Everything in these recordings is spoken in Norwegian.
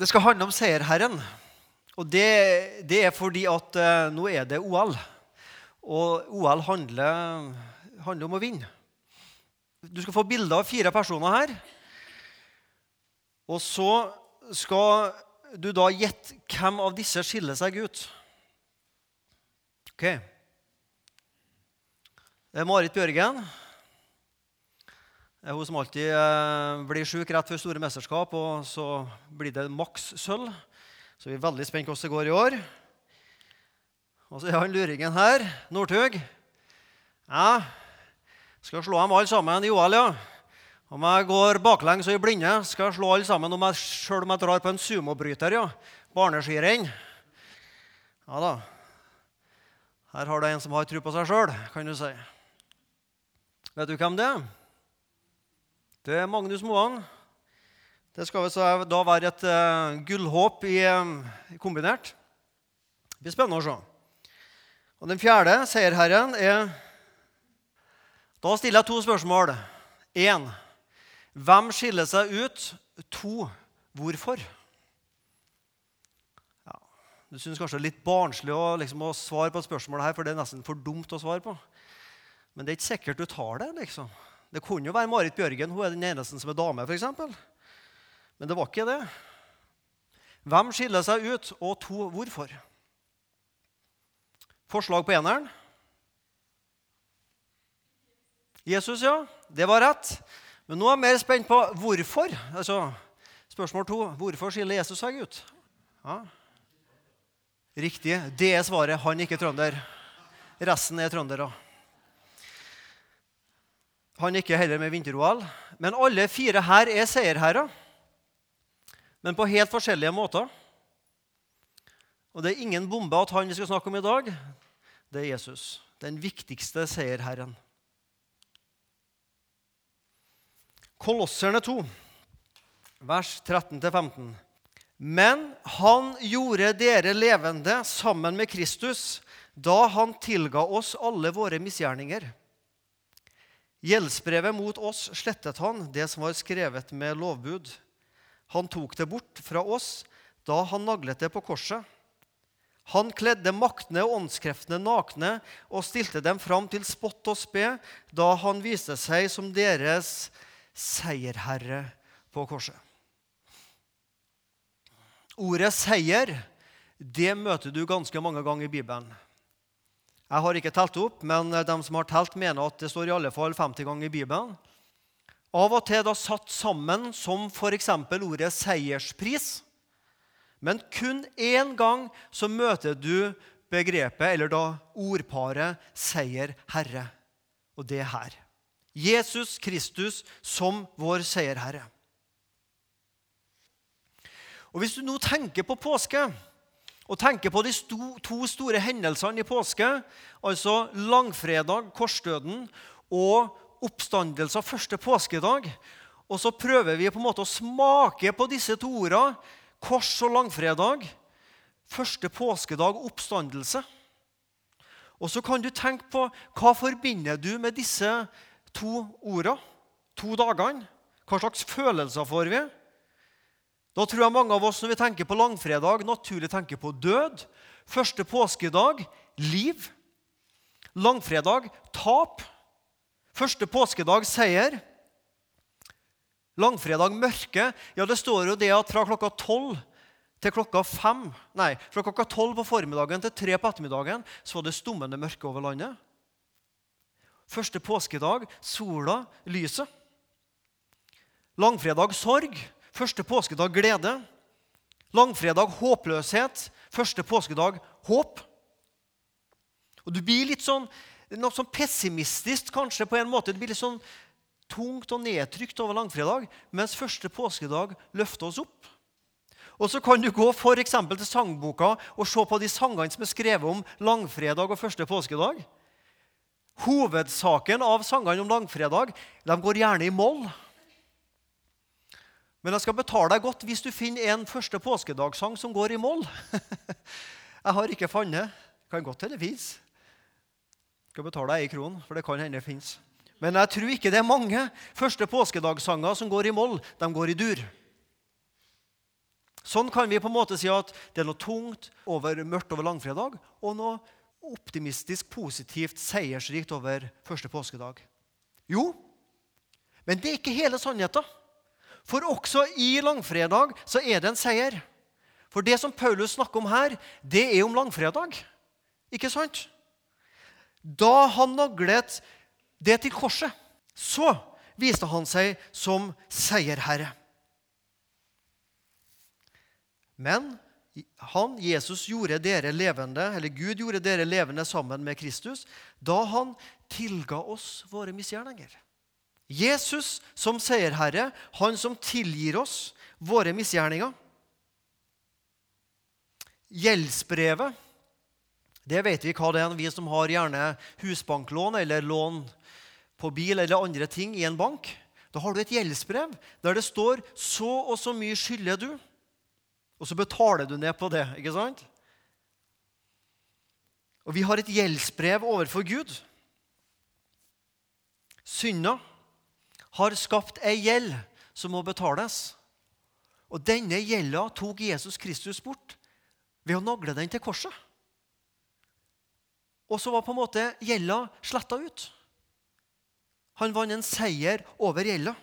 Det skal handle om seierherren. Og det, det er fordi at eh, nå er det OL. Og OL handler, handler om å vinne. Du skal få bilder av fire personer her. Og så skal du da gjette hvem av disse skiller seg ut. Ok. Det er Marit Bjørgen. Er hun som alltid eh, blir sjuk rett før store mesterskap, og så blir det maks sølv. Så vi er veldig spent på hvordan det går i år. Og så er han luringen her, Northug. Ja, skal slå dem alle sammen i OL, ja. Om jeg går baklengs og i blinde, skal jeg slå alle sammen om jeg, selv om jeg drar på en sumobryter. ja. Barneskirenn. Ja da. Her har du en som har tro på seg sjøl, kan du si. Vet du hvem det er? Det Magnus Moan. Det skal da være et uh, gullhåp i, um, kombinert. Det blir spennende å se. Og Den fjerde, seierherren, er Da stiller jeg to spørsmål. Én Hvem skiller seg ut? To Hvorfor? Ja, du syns kanskje det er litt barnslig å, liksom, å svare på et spørsmål her, for det er nesten for dumt å svare på. Men det er ikke sikkert du tar det. liksom. Det kunne jo være Marit Bjørgen. Hun er den eneste som er dame. Eksempel. Men det var ikke det. Hvem skiller seg ut, og to hvorfor? Forslag på eneren. Jesus, ja. Det var rett. Men nå er jeg mer spent på hvorfor. Altså, spørsmål to. Hvorfor skiller Jesus seg ut? Ja. Riktig. Det er svaret. Han er ikke trønder. Resten er trøndere. Han ikke heller med vinter-OL. Men alle fire her er seierherrer. Men på helt forskjellige måter. Og det er ingen bombe at han vi skal snakke om i dag, det er Jesus. Den viktigste seierherren. Kolosserne 2, vers 13-15. Men han gjorde dere levende sammen med Kristus da han tilga oss alle våre misgjerninger Gjeldsbrevet mot oss slettet han, det som var skrevet med lovbud. Han tok det bort fra oss da han naglet det på korset. Han kledde maktene og åndskreftene nakne og stilte dem fram til spott og spe da han viste seg som deres seierherre på korset. Ordet 'seier' det møter du ganske mange ganger i Bibelen. Jeg har ikke telt opp, men de som har telt, mener at det står i alle fall 50 ganger i Bibelen. Av og til da satt sammen som f.eks. ordet 'seierspris'. Men kun én gang så møter du begrepet, eller da ordparet 'seier Herre'. Og det er her. Jesus Kristus som vår seierherre. Og Hvis du nå tenker på påske og tenker på de to store hendelsene i påske, altså langfredag, korsdøden, og oppstandelse av første påskedag. Og så prøver vi på en måte å smake på disse to ordene, kors og langfredag. Første påskedag, oppstandelse. Og så kan du tenke på hva forbinder du med disse to ordene, to dagene? Hva slags følelser får vi? Da tror jeg mange av oss når vi tenker på langfredag, naturlig tenker på død. Første påskedag liv. Langfredag tap. Første påskedag seier. Langfredag mørke. Ja, det står jo det at fra klokka tolv til klokka fem Nei, fra klokka tolv på formiddagen til tre på ettermiddagen så var det stummende mørke over landet. Første påskedag sola, lyset. Langfredag sorg. Første påskedag glede. Langfredag håpløshet. Første påskedag håp. Og Du blir litt sånn, noe sånn pessimistisk kanskje på en måte. Det blir litt sånn tungt og nedtrykt over langfredag, mens første påskedag løfter oss opp. Og Så kan du gå for til sangboka og se på de sangene som er skrevet om langfredag og første påskedag. Hovedsaken av sangene om langfredag de går gjerne i moll. Men jeg skal betale deg godt hvis du finner en første påskedagssang som går i moll. jeg har ikke funnet. Kan godt hende det fins. Skal betale deg ei kron, for det kan hende det fins. Men jeg tror ikke det er mange første påskedagssanger som går i moll. De går i dur. Sånn kan vi på en måte si at det er noe tungt over mørkt over langfredag, og noe optimistisk, positivt, seiersrikt over første påskedag. Jo, men det er ikke hele sannheten. For også i langfredag så er det en seier. For det som Paulus snakker om her, det er om langfredag. Ikke sant? Da han naglet det til korset, så viste han seg som seierherre. Men han, Jesus, gjorde dere levende, eller Gud gjorde dere levende sammen med Kristus da han tilga oss våre misgjerninger. Jesus som seierherre, han som tilgir oss våre misgjerninger. Gjeldsbrevet, det vet vi hva det er, vi som har gjerne husbanklån eller lån på bil eller andre ting i en bank. Da har du et gjeldsbrev der det står 'så og så mye skylder du'. Og så betaler du ned på det. ikke sant? Og vi har et gjeldsbrev overfor Gud. Synda har skapt ei gjeld som må betales. Og denne gjelda tok Jesus Kristus bort ved å nagle den til korset. Og så var på en måte gjelda sletta ut. Han vant en seier over gjelda.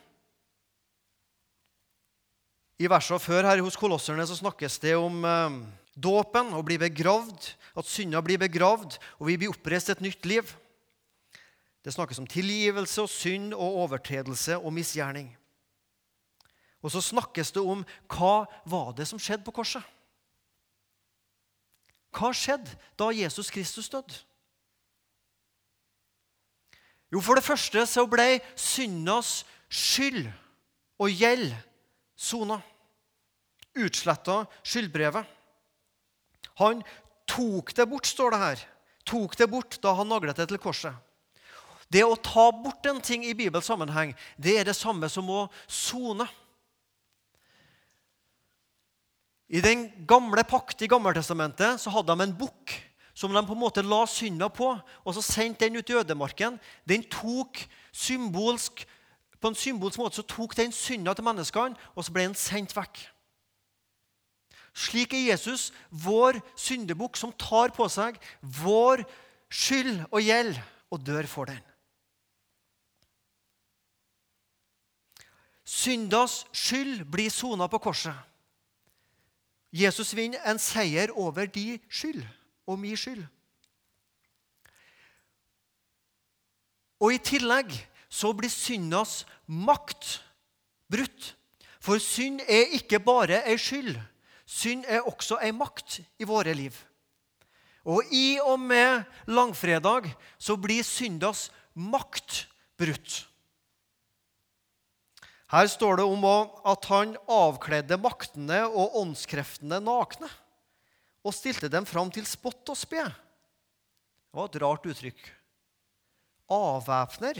I versene før her hos kolosserne så snakkes det om eh, dåpen, å bli begravd, at synda blir begravd, og vi blir oppreist et nytt liv. Det snakkes om tilgivelse og synd og overtredelse og misgjerning. Og så snakkes det om hva var det som skjedde på korset. Hva skjedde da Jesus Kristus døde? Jo, for det første så ble syndas skyld og gjeld sona. Utsletta skyldbrevet. Han tok det bort, står det her. Tok det bort da han naglet det til korset. Det å ta bort en ting i Bibels sammenheng, det er det samme som å sone. I den gamle pakt i Gammeltestamentet så hadde de en bukk som de på en måte la synda på, og så sendte den ut i ødemarken. Den tok symbolsk på en symbolsk måte så tok den synda til menneskene, og så ble den sendt vekk. Slik er Jesus vår syndebukk som tar på seg vår skyld og gjeld og dør for den. Syndas skyld blir sona på korset. Jesus vinner en seier over de skyld og min skyld. Og i tillegg så blir syndas makt brutt. For synd er ikke bare ei skyld. Synd er også ei makt i våre liv. Og i og med langfredag så blir syndas makt brutt. Her står det om at han avkledde maktene og åndskreftene nakne og stilte dem fram til spott og spe. Det var et rart uttrykk. Avvæpner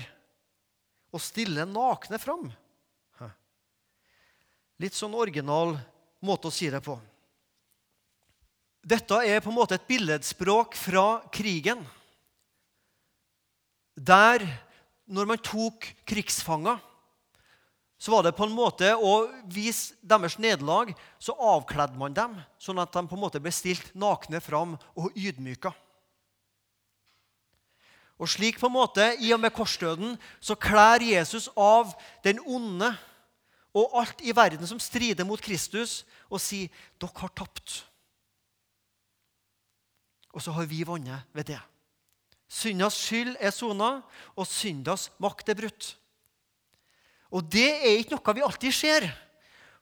og stille nakne fram. Litt sånn original måte å si det på. Dette er på en måte et billedspråk fra krigen. Der, når man tok krigsfanger, så var det på en måte å vise deres nederlag, så avkledde man dem, sånn at de på en måte ble stilt nakne fram og ydmyka. Og slik på en måte, I og med korsdøden så klær Jesus av den onde og alt i verden som strider mot Kristus, og sier dere har tapt. Og så har vi vunnet ved det. Syndas skyld er sona, og syndas makt er brutt. Og det er ikke noe vi alltid ser.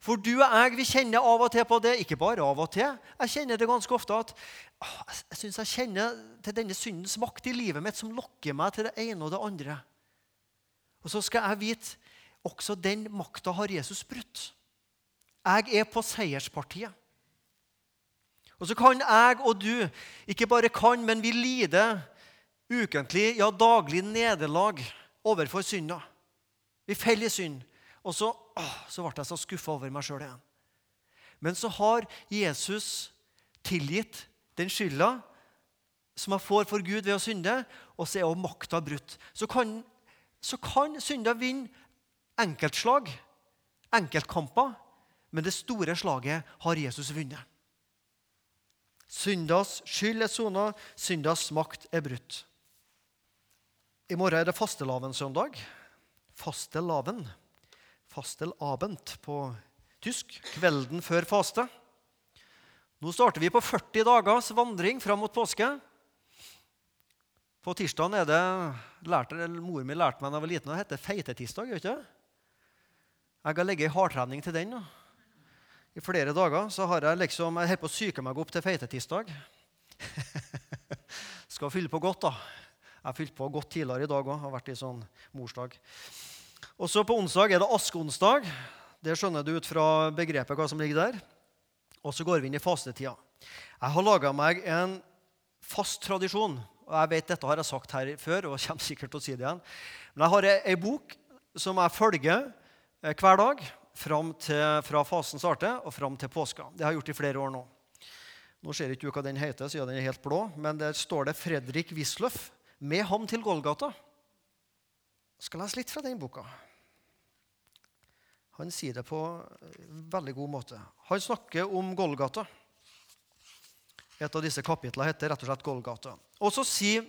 For du og jeg vi kjenner av og til på det. Ikke bare av og til. Jeg kjenner det ganske ofte at jeg synes jeg kjenner til denne syndens makt i livet mitt som lokker meg til det ene og det andre. Og så skal jeg vite også den makta har Jesus brutt. Jeg er på seierspartiet. Og så kan jeg og du ikke bare kan, men vi lider ukentlig, ja daglig nederlag overfor synda. Vi feller i synd. Og så, åh, så ble jeg så skuffa over meg sjøl igjen. Men så har Jesus tilgitt den skylda som jeg får for Gud ved å synde, og så er også makta brutt. Så kan, så kan synda vinne enkeltslag, enkeltkamper, men det store slaget har Jesus vunnet. Syndas skyld er sona, syndas makt er brutt. I morgen er det fastelavnssøndag. Fastelavn. Fastelabend på tysk. Kvelden før faste. Nå starter vi på 40 dagers vandring fram mot påske. På tirsdag er det lærte, Mor mi lærte meg da jeg var liten, det heter feitetirsdag. Jeg har ligget i hardtrening til den. I flere dager så har jeg liksom, jeg holder på å syke meg opp til feitetirsdag. Skal fylle på godt, da. Jeg har fylt på godt tidligere i dag òg. Har vært i sånn morsdag. Og så på onsdag er det askeonsdag. Det skjønner du ut fra begrepet hva som ligger der. Og så går vi inn i fastetida. Jeg har laga meg en fast tradisjon. og jeg vet Dette har jeg sagt her før, og kommer sikkert til å si det igjen. Men jeg har ei bok som jeg følger eh, hver dag til, fra fasen starter og fram til påska. Det har jeg gjort i flere år nå. Nå ser ikke du hva den heter, siden den er helt blå, men der står det 'Fredrik Wisløff med ham til Golgata'. Jeg skal lese litt fra den boka. Han sier det på en veldig god måte. Han snakker om Golgata. Et av disse kapitlene heter rett og slett Golgata. Og så sier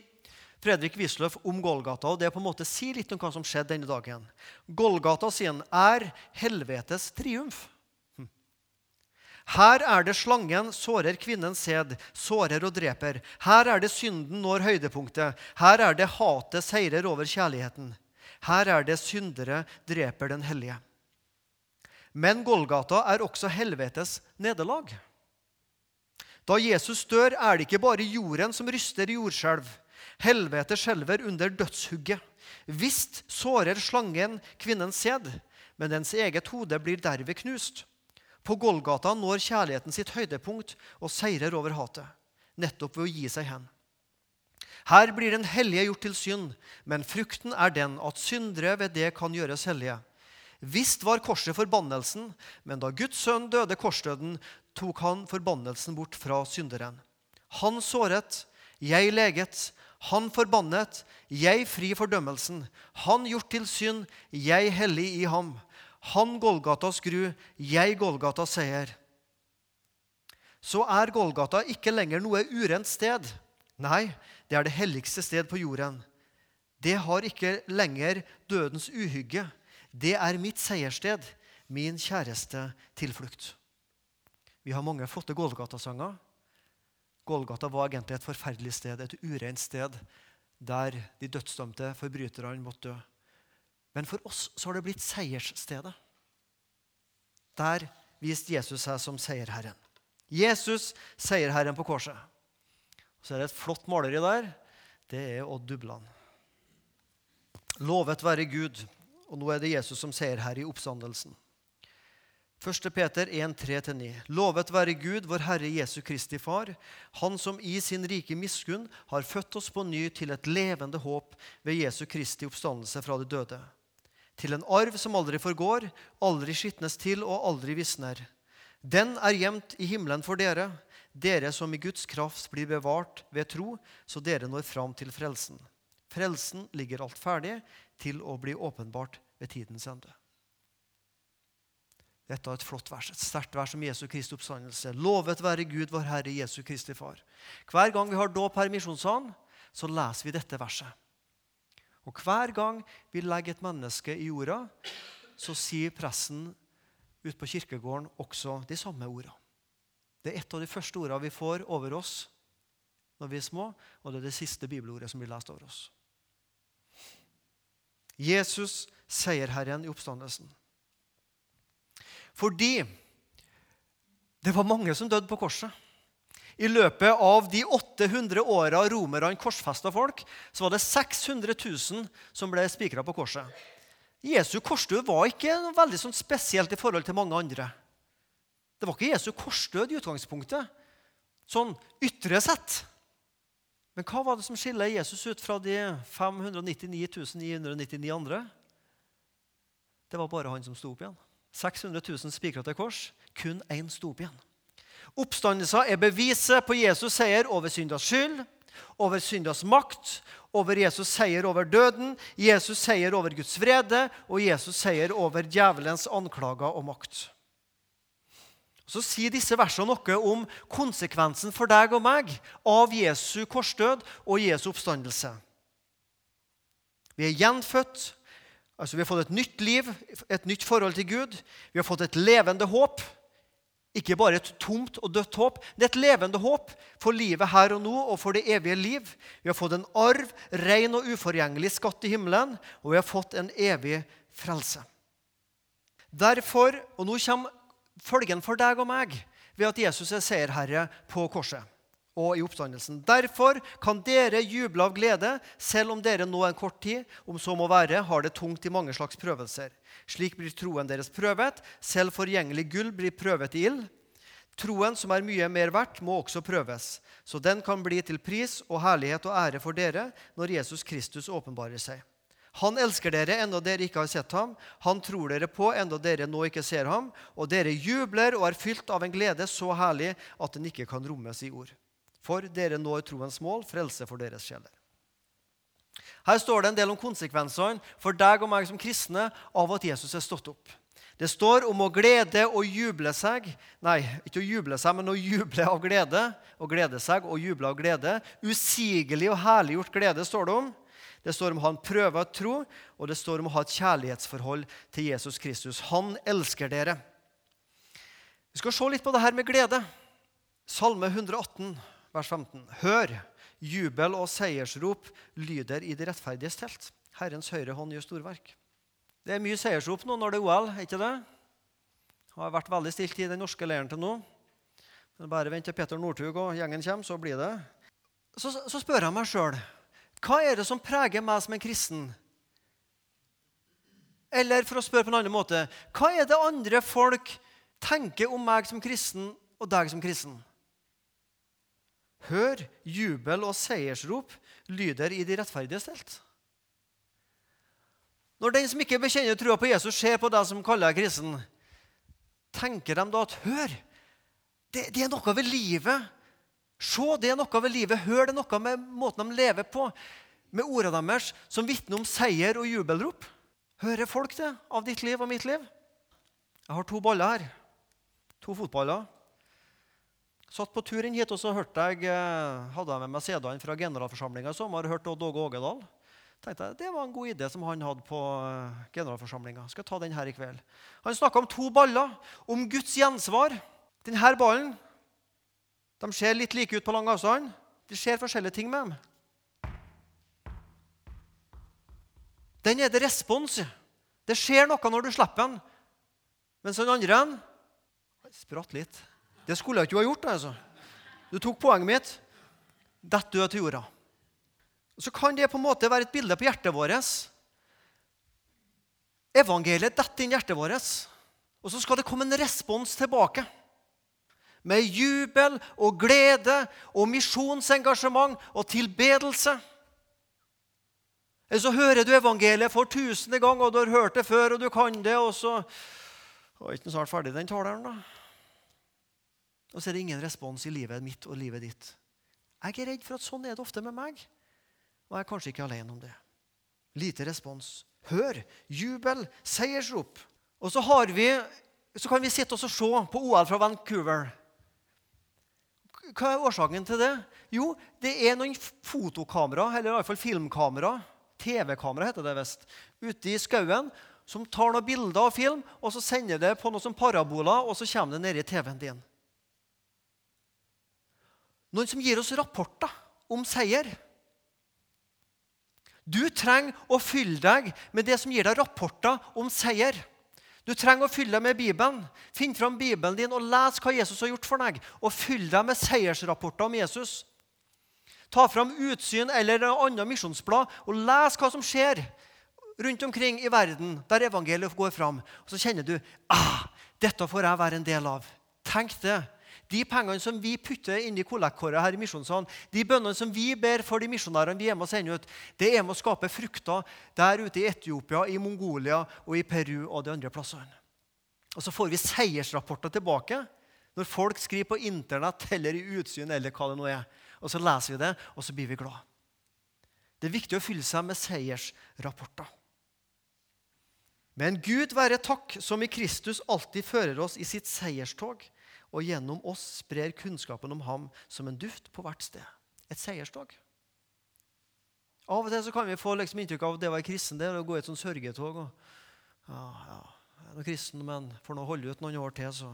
Fredrik Wisløff om Golgata, og det på en måte sier litt om hva som skjedde denne dagen. Golgata sier er helvetes triumf. Her er det slangen sårer kvinnens sæd, sårer og dreper. Her er det synden når høydepunktet. Her er det hatet seirer over kjærligheten. Her er det syndere dreper den hellige. Men Golgata er også helvetes nederlag. Da Jesus dør, er det ikke bare jorden som ryster i jordskjelv. Helvete skjelver under dødshugget. Visst sårer slangen kvinnens sæd, men dens eget hode blir derved knust. På Golgata når kjærligheten sitt høydepunkt og seirer over hatet, nettopp ved å gi seg hen. Her blir den hellige gjort til synd, men frukten er den at syndere ved det kan gjøres hellige. Visst var korset forbannelsen, men da Guds sønn døde korsdøden, tok han forbannelsen bort fra synderen. Han såret, jeg leget. Han forbannet, jeg fri fordømmelsen. Han gjort til synd, jeg hellig i ham. Han Golgata skru, jeg Golgata seier. Så er Golgata ikke lenger noe urent sted. Nei, det er det helligste sted på jorden. Det har ikke lenger dødens uhygge. Det er mitt seierssted, min kjæreste tilflukt. Vi har mange flotte Golgata-sanger. Golgata var egentlig et forferdelig sted, et urent sted, der de dødsdømte forbryterne måtte dø. Men for oss så har det blitt seiersstedet. Der viste Jesus seg som seierherren. Jesus, seierherren på korset. Så er det et flott maleri der. Det er Odd Dubland. Lovet være Gud og nå er det Jesus som seierherre i oppstandelsen. 1. Peter 1,3-9. Lovet være Gud, vår Herre Jesu Kristi Far, Han som i sin rike miskunn har født oss på ny til et levende håp ved Jesu Kristi oppstandelse fra de døde. Til en arv som aldri forgår, aldri skitnes til og aldri visner. Den er gjemt i himmelen for dere, dere som i Guds kraft blir bevart ved tro, så dere når fram til frelsen. Frelsen ligger alt ferdig til å bli åpenbart ved tidens ende. Dette er et flott vers, et sterkt vers om Jesu Kristi oppstandelse. Lovet være Gud, vår Herre Jesu Kristi Far. Hver gang vi har dåp her i Misjonssalen, så leser vi dette verset. Og hver gang vi legger et menneske i jorda, så sier pressen ute på kirkegården også de samme ordene. Det er et av de første ordene vi får over oss når vi er små, og det er det siste bibelordet som blir lest over oss. Jesus, seierherren i oppstandelsen. Fordi det var mange som døde på korset. I løpet av de 800 åra romerne korsfesta folk, så var det 600 000 som ble spikra på korset. Jesu korsdød var ikke noe veldig sånn spesielt i forhold til mange andre. Det var ikke Jesu korsdød i utgangspunktet, sånn ytre sett. Men hva var det som skiller Jesus ut fra de 599 999 andre? Det var bare han som sto opp igjen. 600 000 spikra til kors. Kun én sto opp igjen. Oppstandelsen er beviset på Jesus seier over syndas skyld, over syndas makt, over Jesus seier over døden, Jesus seier over Guds vrede og Jesus seier over djevelens anklager og makt. Så sier disse versene noe om konsekvensen for deg og meg av Jesu korsdød og Jesu oppstandelse. Vi er gjenfødt, altså vi har fått et nytt liv, et nytt forhold til Gud. Vi har fått et levende håp. Ikke bare et tomt og dødt håp. Det er et levende håp for livet her og nå og for det evige liv. Vi har fått en arv, ren og uforgjengelig skatt i himmelen, og vi har fått en evig frelse. Derfor, og nå kommer følgen for deg og meg ved at Jesus er seierherre på korset og i oppstandelsen. Derfor kan dere juble av glede, selv om dere nå en kort tid, om så må være, har det tungt i mange slags prøvelser. Slik blir troen deres prøvet. Selv forgjengelig gull blir prøvet i ild. Troen, som er mye mer verdt, må også prøves, så den kan bli til pris og herlighet og ære for dere når Jesus Kristus åpenbarer seg. Han elsker dere enda dere ikke har sett ham. Han tror dere på enda dere nå ikke ser ham. Og dere jubler og er fylt av en glede så herlig at den ikke kan rommes i ord. For dere når troens mål, frelse for deres sjeler. Her står det en del om konsekvensene for deg og meg som kristne av at Jesus er stått opp. Det står om å glede og juble seg. Nei, ikke å juble seg, men å juble av glede. Å glede seg og juble av glede. Usigelig og herliggjort glede står det om. Det står om å ha en prøve av tro, og det står om å ha et kjærlighetsforhold til Jesus Kristus. Han elsker dere. Vi skal se litt på det her med glede. Salme 118, vers 15. Hør, jubel og seiersrop lyder i de rettferdiges telt. Herrens høyre hånd gjør storverk. Det er mye seiersrop nå når det er OL, ikke det? Det har vært veldig stilt i den norske leiren til nå. Men bare vent til Peter Northug og gjengen kommer, så blir det. Så, så spør jeg meg sjøl hva er det som preger meg som en kristen? Eller for å spørre på en annen måte hva er det andre folk tenker om meg som kristen og deg som kristen? Hør, jubel og seiersrop lyder i de rettferdige stelt. Når den som ikke bekjenner trua på Jesus, ser på deg som kaller deg kristen, tenker de da at hør, det, det er noe ved livet Se, det er noe ved livet. Hør, det er noe med måten de lever på, med ordene deres, som vitner om seier og jubelrop. Hører folk det av ditt liv og mitt liv? Jeg har to baller her. To fotballer. Satt på tur inn hit, og så hørte jeg, eh, hadde jeg med meg CD-ene fra generalforsamlinga i sommer. Hørte Åge Ågedal. tenkte jeg, Det var en god idé som han hadde på eh, generalforsamlinga. Skal ta den her i kveld. Han snakka om to baller, om Guds gjensvar. Denne ballen de ser litt like ut på lang avstand. Det skjer forskjellige ting med dem. Den er det respons. Det skjer noe når du slipper den. Mens den andre spratt litt. Det skulle jeg ikke ha gjort. altså. Du tok poenget mitt. Detter død til jorda. Så kan det på en måte være et bilde på hjertet vårt. Evangeliet detter inn hjertet vårt, og så skal det komme en respons tilbake med jubel og glede og misjonsengasjement og tilbedelse. Eller så hører du evangeliet for tusende gang, og du har hørt det før, og du kan det, og så er ikke snart ferdig, den taleren, da. Og så er det ingen respons i livet mitt og livet ditt. Jeg er redd for at sånn er det ofte med meg. Og jeg er kanskje ikke alene om det. Lite respons. Hør, jubel, seiersrop. Og så, vi, så kan vi sitte og se på OL fra Vancouver. Hva er årsaken til det? Jo, det er noen fotokamera, eller i hvert fall filmkamera, TV-kamera heter det visst, ute i skauen som tar noen bilder og film, og så sender det på noen som paraboler, og så kommer det ned i TV-en din. Noen som gir oss rapporter om seier. Du trenger å fylle deg med det som gir deg rapporter om seier. Du trenger å fylle deg med Bibelen. Finn fram Bibelen din og les hva Jesus har gjort for deg. Og fyll deg med seiersrapporter om Jesus. Ta fram Utsyn eller en annen misjonsblad og les hva som skjer rundt omkring i verden der evangeliet går fram. Og så kjenner du ah, dette får jeg være en del av. Tenk det. De pengene som vi putter inn i kollektkåret her i Misjonssalen, de bønnene som vi ber for de misjonærene vi er med å sende ut, det er med å skape frukter der ute i Etiopia, i Mongolia og i Peru og de andre plassene. Og så får vi seiersrapporter tilbake når folk skriver på Internett eller i Utsyn eller hva det nå er. Og så leser vi det, og så blir vi glad. Det er viktig å fylle seg med seiersrapporter. Men Gud være takk, som i Kristus alltid fører oss i sitt seierstog og gjennom oss sprer kunnskapen om ham som en duft på hvert sted. Et seierstog. Av og til så kan vi få liksom inntrykk av at det å være kristen det å gå i et sånt sørgetog. Og, ja, ja, jeg er noe kristen, men får nå holde ut noen år til, så,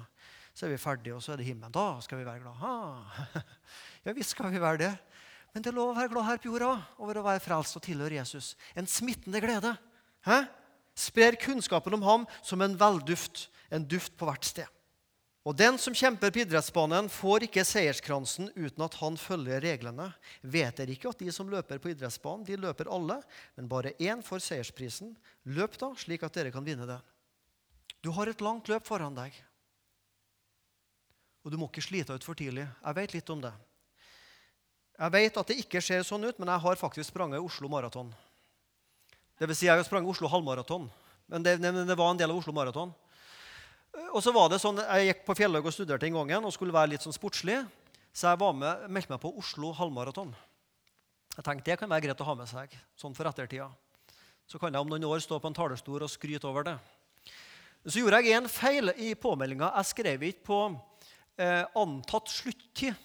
så er vi ferdige, og så er det himmelen. Da skal vi være glad. Ha. Ja visst skal vi være det. Men det er lov å være glad her på jorda over å være frelst og tilhøre Jesus. En smittende glede. Hæ? Sprer kunnskapen om ham som en velduft, en duft på hvert sted. Og den som kjemper på idrettsbanen, får ikke seierskransen uten at han følger reglene. Vet dere ikke at de som løper på idrettsbanen, de løper alle, men bare én får seiersprisen? Løp da, slik at dere kan vinne det. Du har et langt løp foran deg, og du må ikke slite ut for tidlig. Jeg vet litt om det. Jeg vet at det ikke ser sånn ut, men jeg har faktisk spranget Oslo Maraton. Det vil si, jeg har spranget Oslo halvmaraton, men det, det var en del av Oslo Maraton. Og så var det sånn, Jeg gikk på Fjellhaug og studerte en gangen og skulle være litt sånn sportslig. Så jeg var med, meldte meg på Oslo halvmaraton. Jeg tenkte det kan være greit å ha med seg sånn for ettertida. Så kan jeg om noen år stå på en talerstol og skryte over det. Så gjorde jeg en feil i påmeldinga. Jeg skrev ikke på eh, antatt sluttid.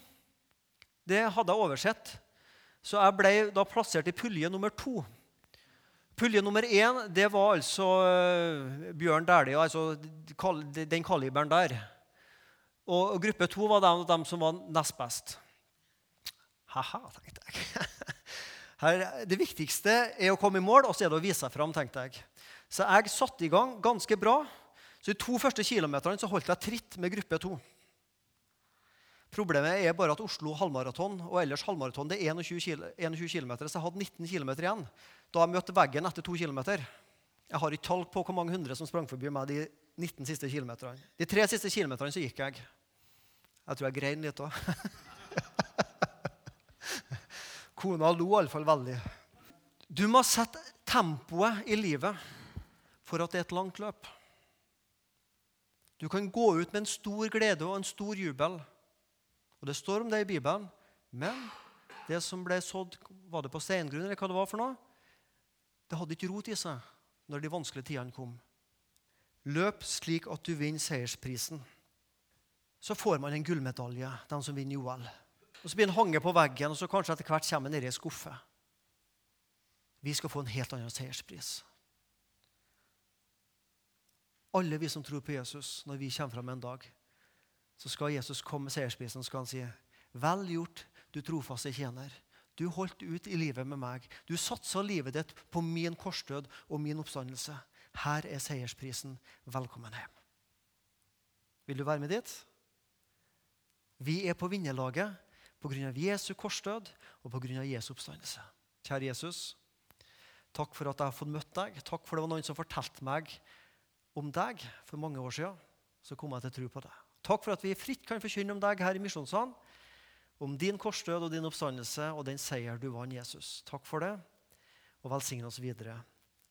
Det hadde jeg oversett. Så jeg ble da plassert i pulje nummer to. Pulje nummer én det var altså uh, Bjørn Dæhlie, altså den kaliberen der. Og gruppe to var de, de som var nest best. Ha-ha, tenkte jeg. Her, det viktigste er å komme i mål, og så er det å vise seg fram. tenkte jeg. Så jeg satte i gang ganske bra. Så De to første kilometerne så holdt jeg tritt med gruppe to. Problemet er bare at Oslo halvmaraton og ellers halvmaraton det er 21 km, så jeg hadde 19 km igjen da jeg møtte veggen etter to km. Jeg har ikke tall på hvor mange hundre som sprang forbi meg de 19 siste kilometerne. De tre siste kilometerne så gikk jeg. Jeg tror jeg grein litt òg. Kona lo iallfall veldig. Du må sette tempoet i livet for at det er et langt løp. Du kan gå ut med en stor glede og en stor jubel. Og Det står om det i Bibelen. Men det som ble sådd, var det på steingrunn, eller hva det var for noe? Det hadde ikke rot i seg når de vanskelige tidene kom. Løp slik at du vinner seiersprisen. Så får man en gullmedalje, den som vinner OL. Og Så blir den hanget på veggen, og så kanskje etter hvert kommer den ned i skuffe. Vi skal få en helt annen seierspris. Alle vi som tror på Jesus, når vi kommer fram en dag, så skal Jesus komme med seiersprisen og skal han si, 'Vel gjort, du trofaste tjener'. Du holdt ut i livet med meg. Du satsa livet ditt på min korsdød og min oppstandelse. Her er seiersprisen. Velkommen hjem. Vil du være med dit? Vi er på vinnerlaget pga. Jesu korsdød og pga. Jesu oppstandelse. Kjære Jesus, takk for at jeg har fått møtt deg. Takk for det var noen som fortalte meg om deg for mange år siden. Så kom jeg til å tro på deg. Takk for at vi fritt kan forkynne om deg her i Misjonssalen. Om din korsdød og din oppstandelse og den seier du vant, Jesus. Takk for det, og velsign oss videre.